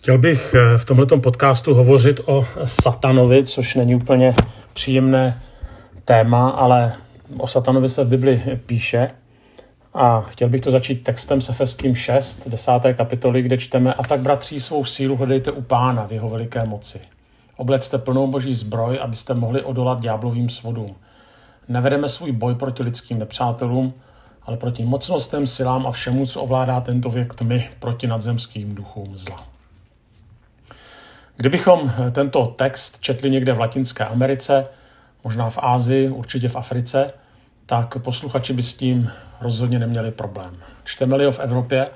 Chtěl bych eh, v tomto podcastu hovořit o satanovi, což není úplně příjemné téma, ale o satanovi se v Bibli píše. A chtěl bych to začít textem s Efeským 6, 10. kapitoly, kde čteme A tak, bratří, svou sílu hledejte u pána v jeho veliké moci. Oblecte plnou boží zbroj, abyste mohli odolat ďáblovým svodům. Nevedeme svůj boj proti lidským nepřátelům, ale proti mocnostem, silám a všemu, co ovládá tento věk tmy, proti nadzemským duchům zla. Kdybychom tento text četli někde v Latinské Americe, možná v Ázii, určitě v Africe, tak posluchači by s tím rozhodně neměli problém. Čteme-li ho v Evropě,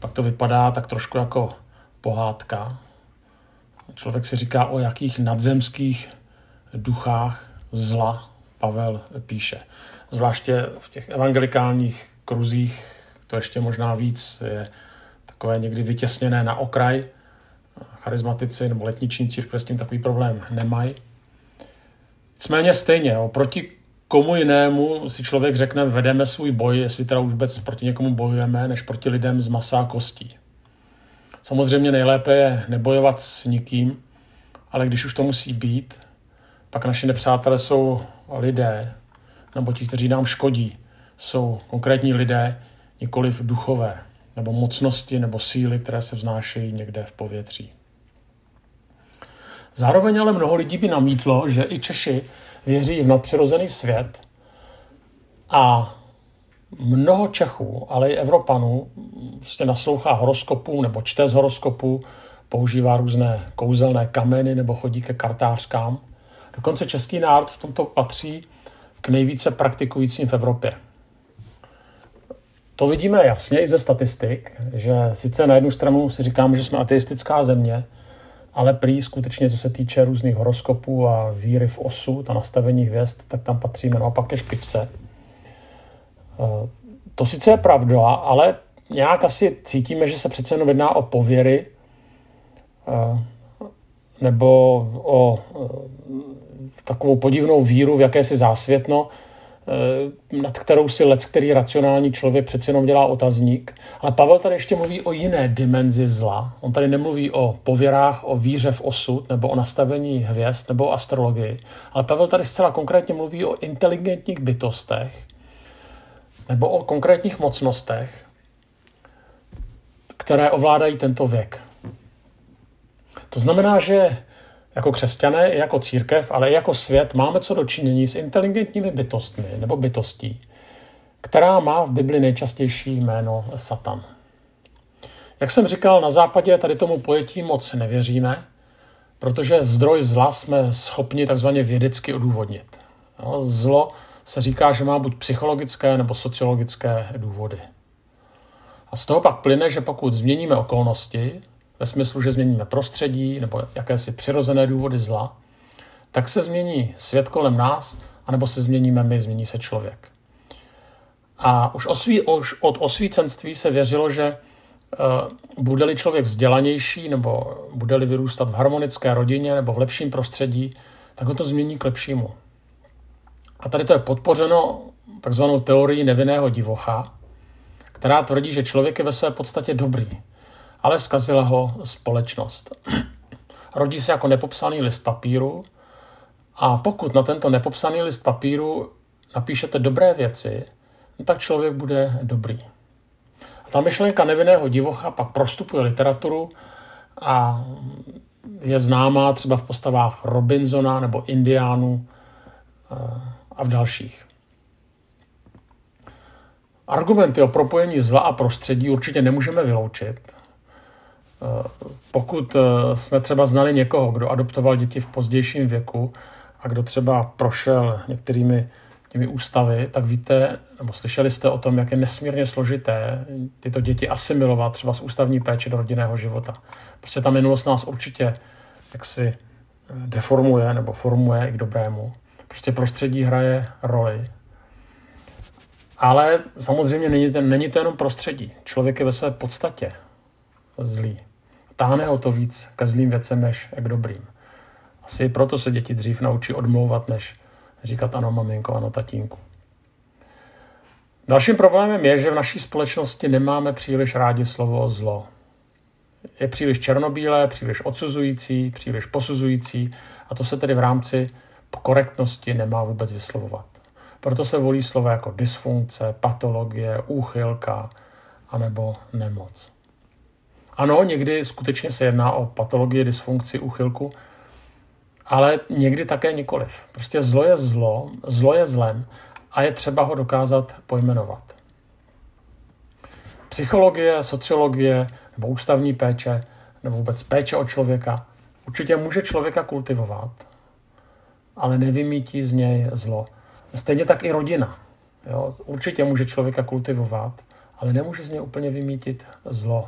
pak to vypadá tak trošku jako pohádka. Člověk si říká, o jakých nadzemských duchách zla Pavel píše. Zvláště v těch evangelikálních kruzích to ještě možná víc je takové někdy vytěsněné na okraj, charizmatici nebo letniční církve s tím takový problém nemají. Nicméně stejně, jo, proti komu jinému si člověk řekne, vedeme svůj boj, jestli teda vůbec proti někomu bojujeme, než proti lidem z masa a kostí. Samozřejmě nejlépe je nebojovat s nikým, ale když už to musí být, pak naši nepřátelé jsou lidé, nebo ti, kteří nám škodí, jsou konkrétní lidé, nikoliv duchové, nebo mocnosti, nebo síly, které se vznášejí někde v povětří. Zároveň ale mnoho lidí by namítlo, že i Češi věří v nadpřirozený svět a mnoho Čechů, ale i Evropanů prostě naslouchá horoskopům nebo čte z horoskopů, používá různé kouzelné kameny nebo chodí ke kartářkám. Dokonce český národ v tomto patří k nejvíce praktikujícím v Evropě. To vidíme jasně i ze statistik, že sice na jednu stranu si říkáme, že jsme ateistická země, ale prý skutečně, co se týče různých horoskopů a víry v osu, a nastavení hvězd, tak tam patříme naopak ke špičce. Eh, to sice je pravda, ale nějak asi cítíme, že se přece jenom jedná o pověry eh, nebo o eh, takovou podivnou víru v jakési zásvětno, nad kterou si let, který racionální člověk přece jenom dělá otazník. Ale Pavel tady ještě mluví o jiné dimenzi zla. On tady nemluví o pověrách, o víře v osud, nebo o nastavení hvězd, nebo o astrologii. Ale Pavel tady zcela konkrétně mluví o inteligentních bytostech, nebo o konkrétních mocnostech, které ovládají tento věk. To znamená, že jako křesťané, i jako církev, ale i jako svět máme co dočinění s inteligentními bytostmi nebo bytostí, která má v Bibli nejčastější jméno Satan. Jak jsem říkal, na západě tady tomu pojetí moc nevěříme, protože zdroj zla jsme schopni takzvaně vědecky odůvodnit. Zlo se říká, že má buď psychologické nebo sociologické důvody. A z toho pak plyne, že pokud změníme okolnosti, ve smyslu, že změníme prostředí nebo jakési přirozené důvody zla, tak se změní svět kolem nás, anebo se změníme my, změní se člověk. A už, osví, už od osvícenství se věřilo, že uh, bude-li člověk vzdělanější nebo bude-li vyrůstat v harmonické rodině nebo v lepším prostředí, tak ho to změní k lepšímu. A tady to je podpořeno takzvanou teorií nevinného divocha, která tvrdí, že člověk je ve své podstatě dobrý ale zkazila ho společnost. Rodí se jako nepopsaný list papíru a pokud na tento nepopsaný list papíru napíšete dobré věci, no tak člověk bude dobrý. A ta myšlenka nevinného divocha pak prostupuje literaturu a je známá třeba v postavách Robinsona nebo Indiánů eh, a v dalších. Argumenty o propojení zla a prostředí určitě nemůžeme vyloučit, pokud eh, jsme třeba znali někoho, kdo adoptoval děti v pozdějším věku a kdo třeba prošel některými těmi ústavy, tak víte, nebo slyšeli jste o tom, jak je nesmírně složité tyto děti asimilovat třeba z ústavní péče do rodinného života. Prostě ta minulost nás určitě jaksi eh, deformuje nebo formuje i k dobrému. Prostě prostředí hraje roli. Ale samozřejmě není to, není to jenom prostředí. Člověk je ve své podstatě zlý. Táhne ho to víc ke zlým věcem než k dobrým. Asi proto se děti dřív naučí odmlouvat, než říkat ano maminko, ano tatínku. Dalším problémem je, že v naší společnosti nemáme příliš rádi slovo zlo. je příliš černobílé, příliš odsuzující, příliš posuzující a to se tedy v rámci korektnosti nemá vůbec vyslovovat. Proto se volí slova jako dysfunkce, patologie, úchylka anebo nemoc. Ano, někdy skutečně se jedná o patologii, dysfunkci, úchylku, ale někdy také nikoliv. Prostě zlo je zlo, zlo je zlem a je třeba ho dokázat pojmenovat. Psychologie, sociologie nebo ústavní péče nebo vůbec péče o člověka určitě může člověka kultivovat, ale nevymítí z něj zlo. Stejně tak i rodina. Jo? Určitě může člověka kultivovat, ale nemůže z něj úplně vymítit zlo.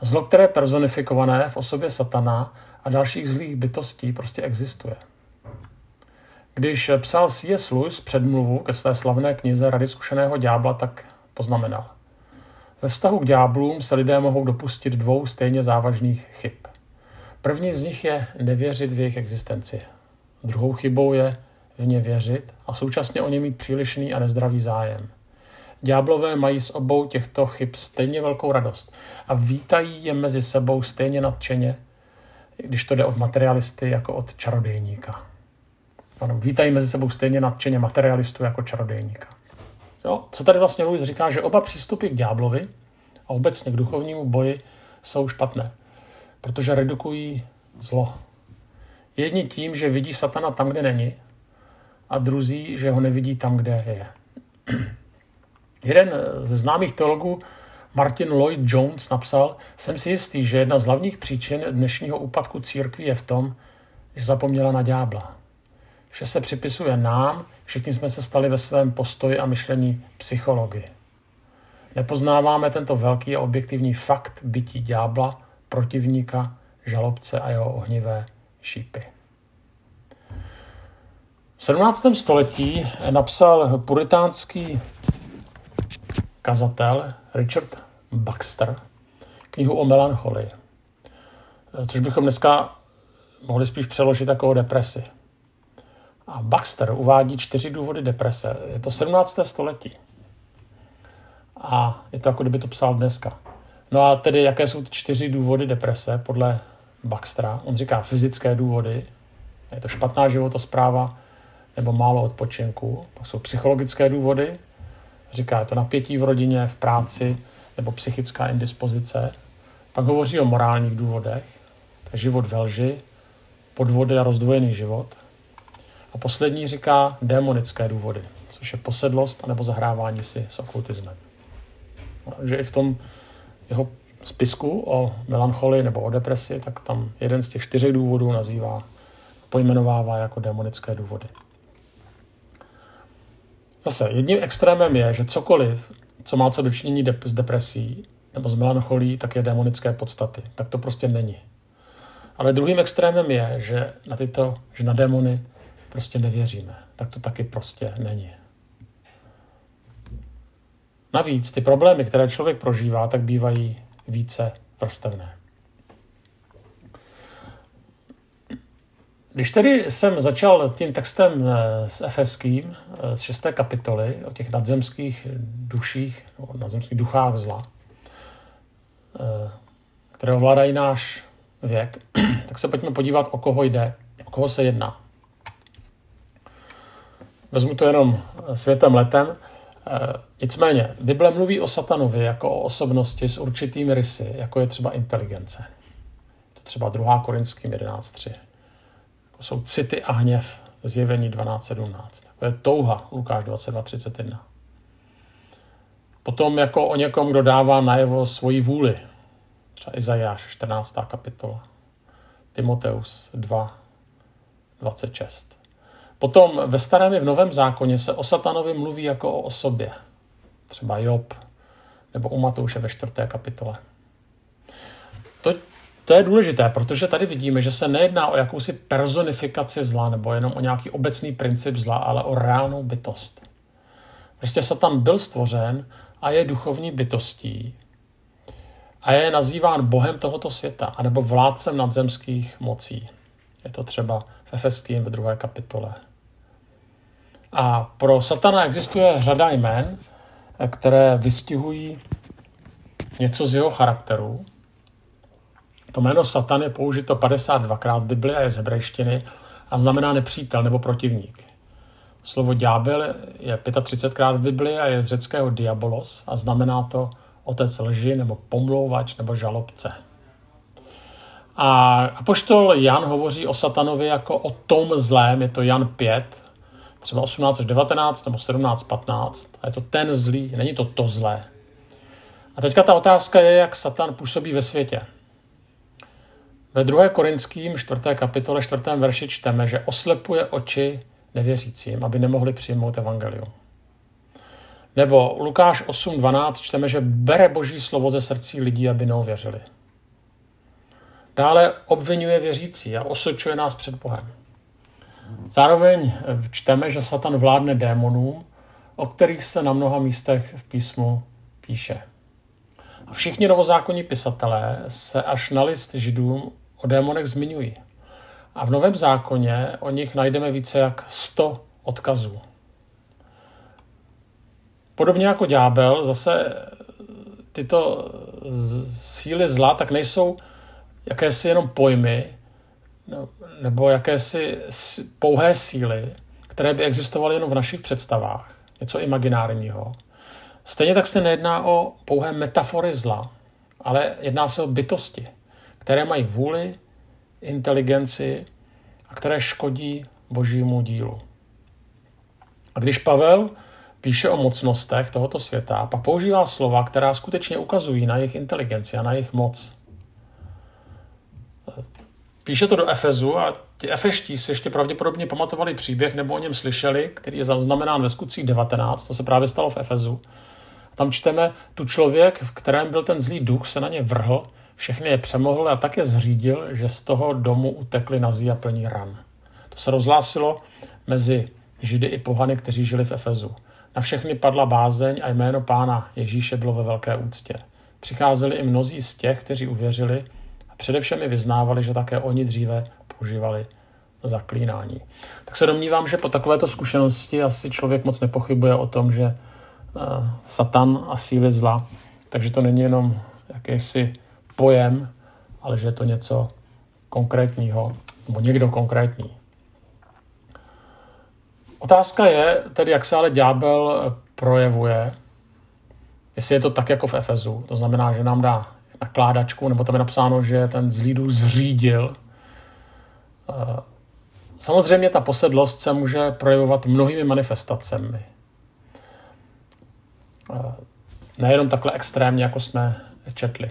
Zlo, které je personifikované v osobě satana a dalších zlých bytostí, prostě existuje. Když psal C.S. Lewis předmluvu ke své slavné knize Rady zkušeného ďábla, tak poznamenal. Ve vztahu k ďáblům se lidé mohou dopustit dvou stejně závažných chyb. První z nich je nevěřit v jejich existenci. Druhou chybou je v ně věřit a současně o ně mít přílišný a nezdravý zájem. Ďáblové mají s obou těchto chyb stejně velkou radost a vítají je mezi sebou stejně nadšeně, když to jde od materialisty jako od čarodejníka. Ano, vítají mezi sebou stejně nadšeně materialistu jako čarodejníka. Jo, co tady vlastně Louis říká, že oba přístupy k ďáblovi a obecně k duchovnímu boji jsou špatné, protože redukují zlo. Jedni tím, že vidí satana tam, kde není, a druzí, že ho nevidí tam, kde je. Jeden ze známých teologů, Martin Lloyd Jones, napsal, jsem si jistý, že jedna z hlavních příčin dnešního úpadku církví je v tom, že zapomněla na ďábla. Vše se připisuje nám, všichni jsme se stali ve svém postoji a myšlení psychologii. Nepoznáváme tento velký a objektivní fakt bytí ďábla, protivníka, žalobce a jeho ohnivé šípy. V 17. století napsal puritánský kazatel Richard Baxter knihu o melancholii, což bychom dneska mohli spíš přeložit jako o depresi. A Baxter uvádí čtyři důvody deprese. Je to 17. století. A je to jako kdyby to psal dneska. No a tedy jaké jsou ty čtyři důvody deprese podle Baxtera? On říká fyzické důvody, je to špatná životospráva nebo málo odpočinku. Pak jsou psychologické důvody, říká je to napětí v rodině, v práci nebo psychická indispozice. Pak hovoří o morálních důvodech, je život ve lži, podvody a rozdvojený život. A poslední říká démonické důvody, což je posedlost nebo zahrávání si s okultismem. Takže i v tom jeho spisku o melancholii nebo o depresi, tak tam jeden z těch čtyřech důvodů nazývá, pojmenovává jako démonické důvody. Zase jedním extrémem je, že cokoliv, co má co dočinění dep- s depresí nebo s melancholí, tak je démonické podstaty. Tak to prostě není. Ale druhým extrémem je, že na tyto, že na démony prostě nevěříme. Tak to taky prostě není. Navíc ty problémy, které člověk prožívá, tak bývají více vrstevné. Když tedy jsem začal tím textem eh, s Efeským, eh, z šesté kapitoly, o těch nadzemských duších, o nadzemských duchách zla, eh, které ovládají náš věk, tak se pojďme podívat, o koho jde, o koho se jedná. Vezmu to jenom světem letem. Nicméně, Bible mluví o satanovi jako o osobnosti s určitými rysy, jako je třeba inteligence. To třeba 2. Korinským 11.3 jsou city a hněv, zjevení 12.17. To je touha, Lukáš 22.31. Potom jako o někom, kdo dává najevo svoji vůli. Třeba Izajáš 14. kapitola. Timoteus 2, 26. Potom ve starém i v novém zákoně se o satanovi mluví jako o osobě. Třeba Job nebo u Matouše ve 4. kapitole. To, je důležité, protože tady vidíme, že se nejedná o jakousi personifikaci zla nebo jenom o nějaký obecný princip zla, ale o reálnou bytost. Prostě Satan byl stvořen a je duchovní bytostí a je nazýván bohem tohoto světa, anebo vládcem nadzemských mocí. Je to třeba v Efeským ve druhé kapitole. A pro Satana existuje řada jmén, které vystihují něco z jeho charakteru, To jméno Satan je použito 52krát v Bibli a je z hebrejštiny a znamená nepřítel nebo protivník. Slovo ďábel je 35krát v Bibli a je z řeckého diabolos a znamená to otec lži nebo pomlouvač nebo žalobce. A apoštol Jan hovoří o satanovi jako o tom zlém, je to Jan 5, třeba 18 až 19 nebo 17, 15. A je to ten zlý, není to to zlé. A teďka ta otázka je, jak Satan působí ve světě. Ve 2. Korinským 4. kapitole 4. verši čteme, že oslepuje oči nevěřícím, aby nemohli přijmout evangelium. Nebo Lukáš 8.12 čteme, že bere boží slovo ze srdcí lidí, aby neuvěřili. Dále obvinuje věřící a osočuje nás před Bohem. Zároveň čteme, že Satan vládne démonům, o kterých se na mnoha místech v písmu píše. A všichni novozákonní pisatelé se až na list židům o démonech zmiňují. A v Novém zákoně o nich najdeme více jak 100 odkazů. Podobně jako ďábel, zase tyto síly zla tak nejsou jakési jenom pojmy no, nebo jakési pouhé síly, které by existovaly jenom v našich představách, něco imaginárního. Stejně tak se nejedná o pouhé metafory zla, ale jedná se o bytosti, které mají vůli, inteligenci a které škodí božímu dílu. A když Pavel píše o mocnostech tohoto světa, pak používá slova, která skutečně ukazují na jejich inteligenci a na jejich moc. Píše to do Efezu a ti efeští si ještě pravděpodobně pamatovali příběh nebo o něm slyšeli, který je zaznamenán ve skutcích 19, to se právě stalo v Efezu. Tam čteme, tu člověk, v kterém byl ten zlý duch, se na ně vrhl, všechny je přemohl a tak je zřídil, že z toho domu utekli nazí a plní ran. To se rozhlásilo mezi Židy i pohany, kteří žili v Efezu. Na všechny padla bázeň a jméno pána Ježíše bylo ve velké úctě. Přicházeli i mnozí z těch, kteří uvěřili a především i vyznávali, že také oni dříve používali zaklínání. Tak se domnívám, že po takovéto zkušenosti asi člověk moc nepochybuje o tom, že uh, Satan a síly zla, takže to není jenom jakýsi pojem, ale že je to něco konkrétního, nebo někdo konkrétní. Otázka je tedy, jak se ale ďábel projevuje, jestli je to tak jako v Efezu, to znamená, že nám dá nakládačku, nebo tam je napsáno, že ten zlý duch zřídil. Eh, samozřejmě ta posedlost se může projevovat mnohými manifestacemi. Eh, nejenom takhle extrémně, jako jsme četli.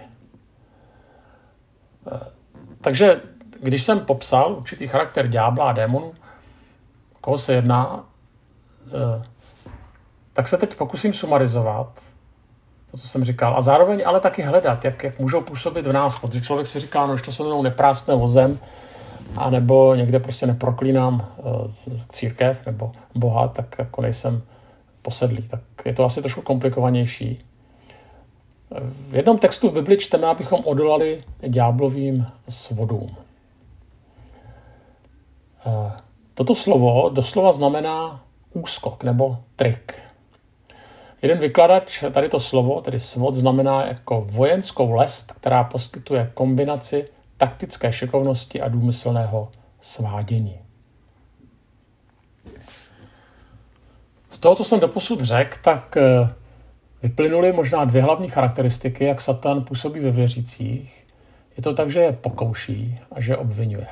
Eh, takže když jsem popsal určitý charakter ďábla a démonu, koho se jedná, eh, tak se teď pokusím sumarizovat to, co jsem říkal. A zároveň ale taky hledat, jak, jak můžou působit v nás. Protože člověk si říká, no, že to se mnou nepráskne vozem, a nebo někde prostě neproklínám uh, církev nebo Boha, tak jako nejsem posedlý. Tak je to asi trošku komplikovanější. V jednom textu v Bibli čteme, abychom odolali ďáblovým svodům. Uh, Toto slovo doslova znamená úskok nebo trik. Jeden vykladač tady to slovo, tedy svod, znamená jako vojenskou lest, která poskytuje kombinaci taktické šikovnosti a důmyslného svádění. Z toho, co jsem doposud řekl, tak eh, vyplynuly možná dvě hlavní charakteristiky, jak Satan působí ve věřících. Je to tak, že je pokouší a že obvinuje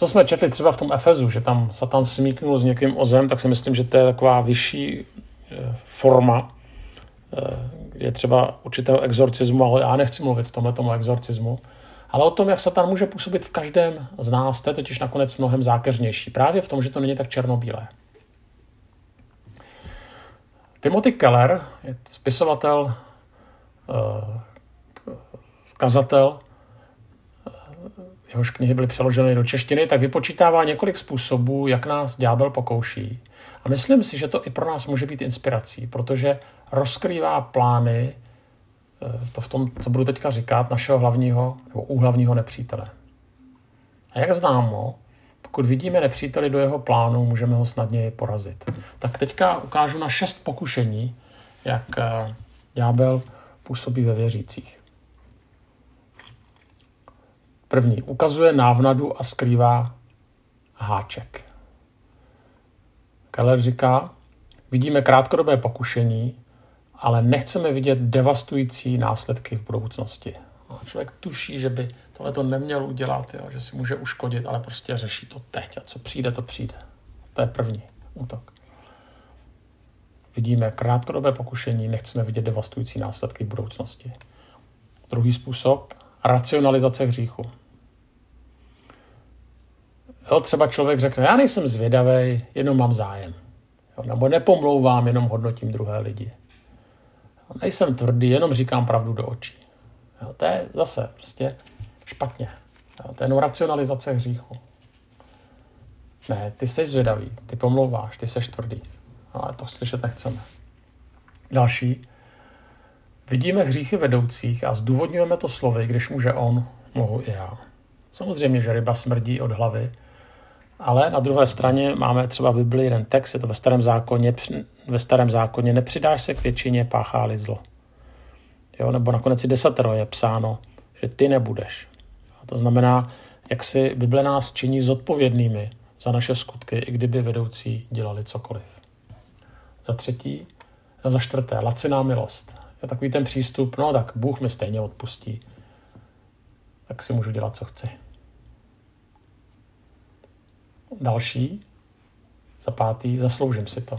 co jsme četli třeba v tom Efezu, že tam Satan smíknul s někým o zem, tak si myslím, že to je taková vyšší eh, forma. Eh, je třeba určitého exorcismu, ale já nechci mluvit o tomhle tomu exorcismu, ale o tom, jak Satan může působit v každém z nás, to je totiž nakonec mnohem zákeřnější. Právě v tom, že to není tak černobílé. Timothy Keller je spisovatel, eh, kazatel, jehož knihy byly přeloženy do češtiny, tak vypočítává několik způsobů, jak nás ďábel pokouší. A myslím si, že to i pro nás může být inspirací, protože rozkrývá plány, eh, to v tom, co budu teďka říkat, našeho hlavního nebo úhlavního nepřítele. A jak známo, pokud vidíme nepříteli do jeho plánu, můžeme ho snadněji porazit. Tak teďka ukážu na šest pokušení, jak eh, ďábel působí ve věřících. První, ukazuje návnadu a skrývá háček. Keller říká, vidíme krátkodobé pokušení, ale nechceme vidět devastující následky v budoucnosti. A člověk tuší, že by tohle to neměl udělat, jo, že si může uškodit, ale prostě řeší to teď a co přijde, to přijde. To je první útok. Vidíme krátkodobé pokušení, nechceme vidět devastující následky v budoucnosti. Druhý způsob, racionalizace hříchu. Jo, třeba člověk řekne, já nejsem zvědavý, jenom mám zájem. Jo, nebo nepomlouvám, jenom hodnotím druhé lidi. Jo, nejsem tvrdý, jenom říkám pravdu do očí. Jo, to je zase prostě špatně. To je jenom racionalizace hříchu. Ne, ty jsi zvědavý, ty pomlouváš, ty jsi tvrdý. Ale to slyšet nechceme. Další. Vidíme hříchy vedoucích a zdůvodňujeme to slovy, když může on, mohu i já. Samozřejmě, že ryba smrdí od hlavy, ale na druhé straně máme třeba v Bibli jeden text, je to ve starém zákoně, ve starém zákoně nepřidáš se k většině, páchá zlo. Jo, nebo nakonec i desatero je psáno, že ty nebudeš. To znamená, jak si Bible nás činí zodpovědnými za naše skutky, i kdyby vedoucí dělali cokoliv. Za třetí, za čtvrté, laciná milost. Je takový ten přístup, no tak Bůh mi stejně odpustí, tak si můžu dělat, co chci. Další, za pátý, zasloužím si to.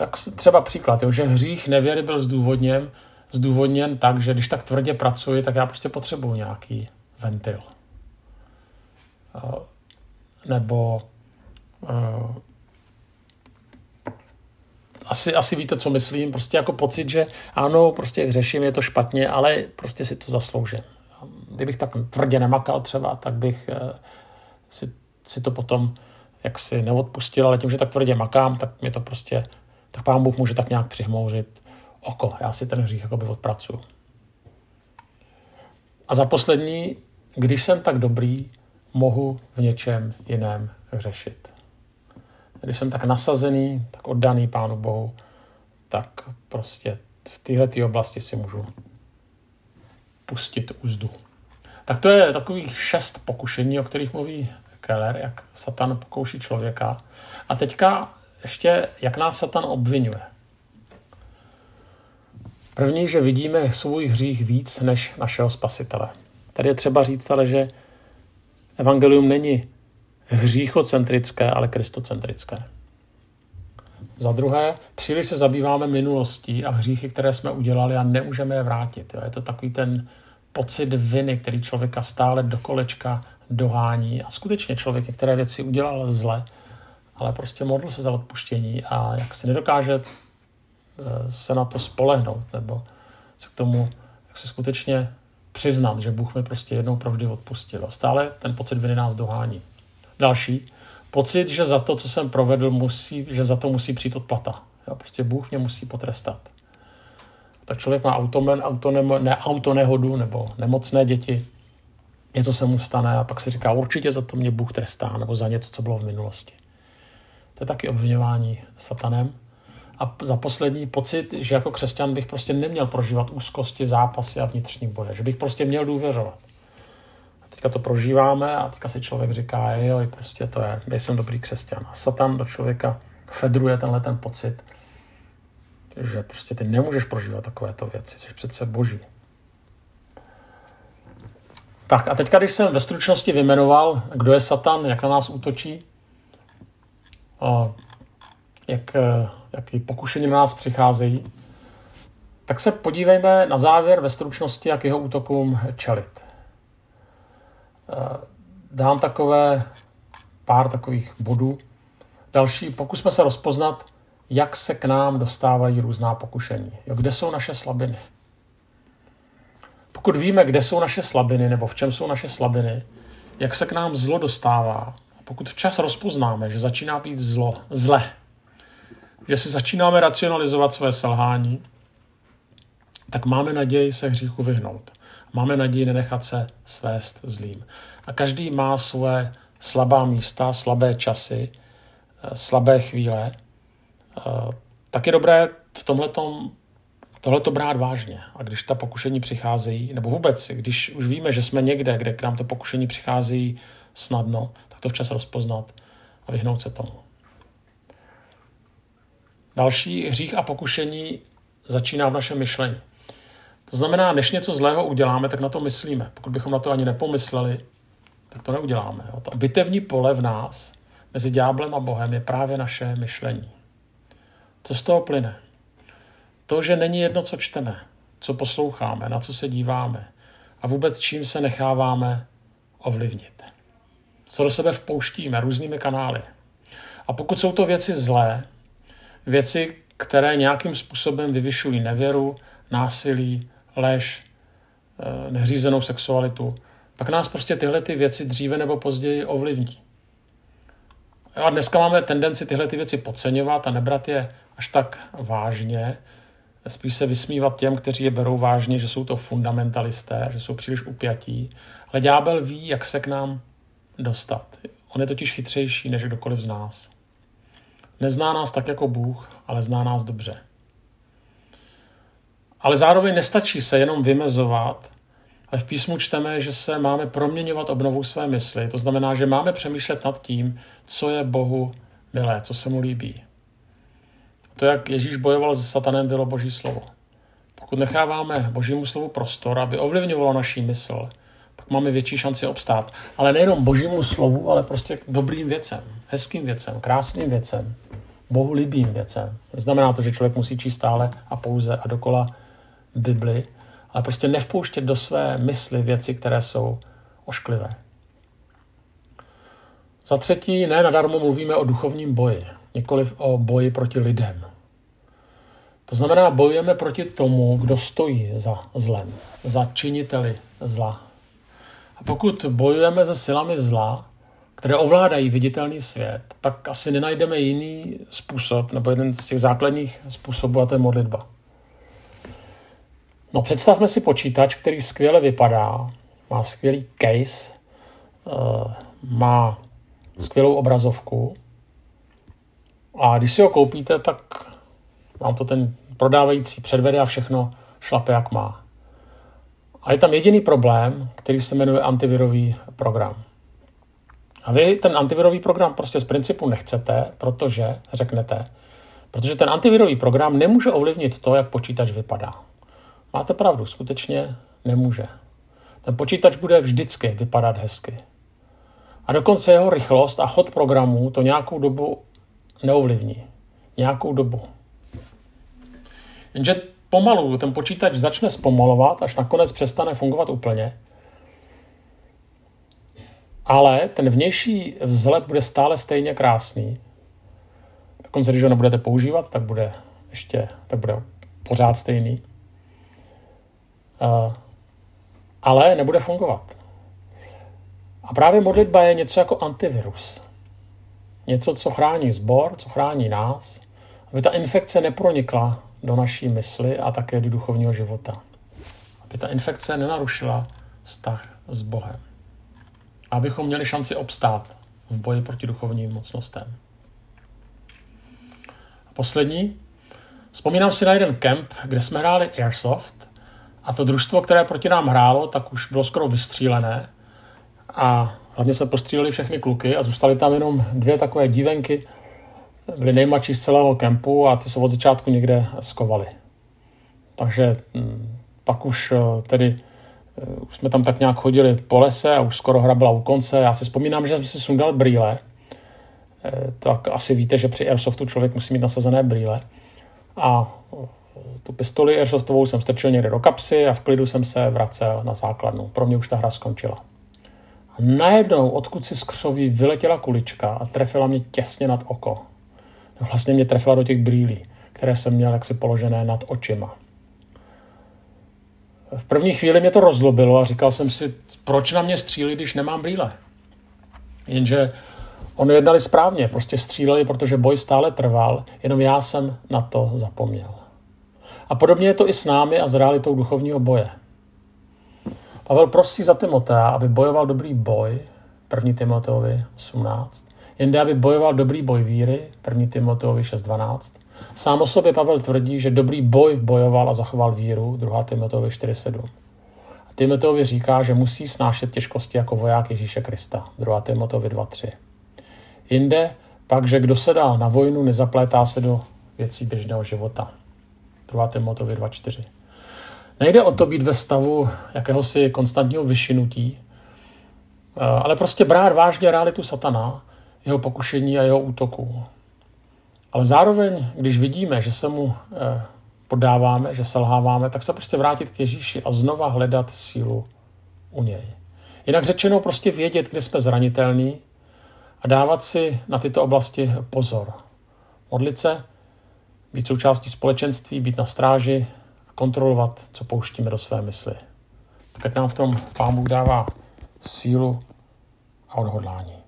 Jak třeba příklad, jo, že hřích nevěry byl zdůvodněn, zdůvodněn tak, že když tak tvrdě pracuji, tak já prostě potřebuji nějaký ventil. Nebo asi, asi víte, co myslím, prostě jako pocit, že ano, prostě hřeším, je to špatně, ale prostě si to zasloužím. Kdybych tak tvrdě nemakal třeba, tak bych uh, si si to potom jaksi neodpustil, ale tím, že tak tvrdě makám, tak mě to prostě, tak pán Bůh může tak nějak přihmouřit oko. Já si ten hřích jakoby odpracuju. A za poslední, když jsem tak dobrý, mohu v něčem jiném řešit. Když jsem tak nasazený, tak oddaný Pánu Bohu, tak prostě v této oblasti si můžu pustit úzdu. Tak to je takových šest pokušení, o kterých mluví Keller, jak Satan pokouší člověka. A teďka ještě, jak nás Satan obvinuje. První, že vidíme svůj hřích víc než našeho spasitele. Tady je třeba říct ale, že evangelium není hříchocentrické, ale kristocentrické. Za druhé, příliš se zabýváme minulostí a hříchy, které jsme udělali a nemůžeme je vrátit. Jo. Je to takový ten pocit viny, který člověka stále do kolečka dohání a skutečně člověk některé věci udělal zle, ale prostě modlil se za odpuštění a jak si nedokáže eh, se na to spolehnout nebo se k tomu jak se skutečně přiznat, že Bůh mi prostě jednou provždy odpustil. A stále ten pocit viny nás dohání. Další, pocit, že za to, co jsem provedl, musí, že za to musí přijít odplata. Jo, prostě Bůh mě musí potrestat. Tak člověk má automen, auto, ne, auto nehodu nebo nemocné děti, něco se mu stane a pak si říká, určitě za to mě Bůh trestá, nebo za něco, co bylo v minulosti. To je taky obvinování satanem. A za poslední pocit, že jako křesťan bych prostě neměl prožívat úzkosti, zápasy a vnitřní boje, že bych prostě měl důvěřovat. A teďka to prožíváme a teďka si člověk říká, jo, prostě to je, nejsem dobrý křesťan. A satan do člověka fedruje tenhle ten pocit, že prostě ty nemůžeš prožívat takovéto věci, jsi přece boží. Tak a teďka, když jsem ve stručnosti vymenoval, kdo je Satan, jak na nás útočí, jak, eh, jaký pokušení na nás přicházejí, tak se podívejme na závěr ve stručnosti, jak jeho útokům čelit. Eh, dám takové pár takových bodů. Další, pokusme se rozpoznat, jak se k nám dostávají různá pokušení. Jo, kde jsou naše slabiny? Pokud víme, kde jsou naše slabiny nebo v čem jsou naše slabiny, jak se k nám zlo dostává, pokud včas rozpoznáme, že začíná být zlo, zle, že si začínáme racionalizovat své selhání, tak máme naději se hříchu vyhnout. Máme naději nenechat se svést zlým. A každý má své slabá místa, slabé časy, slabé chvíle. Tak je dobré v tomhletom tohle to brát vážně. A když ta pokušení přicházejí, nebo vůbec, když už víme, že jsme někde, kde k nám to pokušení přichází snadno, tak to včas rozpoznat a vyhnout se tomu. Další hřích a pokušení začíná v našem myšlení. To znamená, než něco zlého uděláme, tak na to myslíme. Pokud bychom na to ani nepomysleli, tak to neuděláme. Jo. To bitevní pole v nás mezi ďáblem a Bohem je právě naše myšlení. Co z toho plyne? To, že není jedno, co čteme, co posloucháme, na co se díváme a vůbec čím se necháváme ovlivnit. Co do sebe vpouštíme různými kanály. A pokud jsou to věci zlé, věci, které nějakým způsobem vyvyšují nevěru, násilí, lež, eh, neřízenou sexualitu, pak nás prostě tyhle ty věci dříve nebo později ovlivní. A dneska máme tendenci tyhle ty věci podceňovat a nebrat je až tak vážně, spíš se vysmívat těm, kteří je berou vážně, že jsou to fundamentalisté, že jsou příliš upjatí. Ale ďábel ví, jak se k nám dostat. On je totiž chytřejší než kdokoliv z nás. Nezná nás tak jako Bůh, ale zná nás dobře. Ale zároveň nestačí se jenom vymezovat, ale v písmu čteme, že se máme proměňovat obnovou své mysli. To znamená, že máme přemýšlet nad tím, co je Bohu milé, co se mu líbí. To, jak Ježíš bojoval se satanem, bylo boží slovo. Pokud necháváme božímu slovu prostor, aby ovlivňovalo naší mysl, pak máme větší šanci obstát. Ale nejenom božímu slovu, ale prostě k dobrým věcem, hezkým věcem, krásným věcem, bohu líbým věcem. Znamená to, že člověk musí číst stále a pouze a dokola Bibli, ale prostě nevpouštět do své mysli věci, které jsou ošklivé. Za třetí, ne nadarmo mluvíme o duchovním boji, nikoliv o boji proti lidem. To znamená, bojujeme proti tomu, kdo stojí za zlem, za činiteli zla. A pokud bojujeme se silami zla, které ovládají viditelný svět, pak asi nenajdeme jiný způsob, nebo jeden z těch základních způsobů, a to je modlitba. No představme si počítač, který skvěle vypadá, má skvělý case, eh, má skvělou obrazovku a když si ho koupíte, tak vám to ten prodávající předvede a všechno šlape jak má. A je tam jediný problém, který se jmenuje antivirový program. A vy ten antivirový program prostě z principu nechcete, protože řeknete, protože ten antivirový program nemůže ovlivnit to, jak počítač vypadá. Máte pravdu, skutečně nemůže. Ten počítač bude vždycky vypadat hezky. A dokonce jeho rychlost a chod programu to nějakou dobu neovlivní. Nějakou dobu. Jenže pomalu ten počítač začne zpomalovat, až nakonec přestane fungovat úplně. Ale ten vnější vzhled bude stále stejně krásný. Dokonce, když ho nebudete používat, tak bude ještě, tak bude pořád stejný. Uh, ale nebude fungovat. A právě modlitba je něco jako antivirus. Něco, co chrání sbor, co chrání nás, aby ta infekce nepronikla do naší mysli a také do duchovního života. Aby ta infekce nenarušila vztah s Bohem. Abychom měli šanci obstát v boji proti duchovním mocnostem. A poslední. Vzpomínám si na jeden kemp, kde jsme hráli Airsoft a to družstvo, které proti nám hrálo, tak už bylo skoro vystřílené a hlavně se postříleli všechny kluky a zůstaly tam jenom dvě takové dívenky, byli nejmladší z celého kempu a ty se od začátku někde skovali. Takže hm, pak už eh, tedy už jsme tam tak nějak chodili po lese a už skoro hra byla u konce. Já si vzpomínám, že jsem si sundal brýle. Eh, tak asi víte, že při Airsoftu člověk musí mít nasazené brýle. A tu pistoli Airsoftovou jsem strčil někde do kapsy a v klidu jsem se vracel na základnu. Pro mě už ta hra skončila. A najednou, odkud si z křoví vyletěla kulička a trefila mě těsně nad oko vlastně mě trefila do těch brýlí, které jsem měl jaksi položené nad očima. V první chvíli mě to rozlobilo a říkal jsem si, proč na mě střílí, když nemám brýle. Jenže oni jednali správně, prostě stříleli, protože boj stále trval, jenom já jsem na to zapomněl. A podobně je to i s námi a s realitou duchovního boje. Pavel prosí za Timotea, aby bojoval dobrý boj, 1. Timoteovi 18, jen aby bojoval dobrý boj víry, 1. Timoteovi 6.12, Sám o sobě Pavel tvrdí, že dobrý boj bojoval a zachoval víru, 2. Timoteovi 4.7. A Timoteovi říká, že musí snášet těžkosti jako voják Ježíše Krista, 2. Timoteovi 2.3. Jinde pak, že kdo se dá na vojnu, nezaplétá se do věcí běžného života. 2. Timoteovi 2.4. Nejde o to být ve stavu jakéhosi konstantního vyšinutí, eh, ale prostě brát vážně realitu satana, jeho pokušení a jeho útoků. Ale zároveň, když vidíme, že se mu eh, podáváme, že selháváme, tak se prostě vrátit k Ježíši a znova hledat sílu u něj. Jinak řečeno prostě vědět, kde jsme zranitelní a dávat si na tyto oblasti pozor. Modlit se, být součástí společenství, být na stráži a kontrolovat, co pouštíme do své mysli. Tak nám v tom Pán Bůh dává sílu a odhodlání.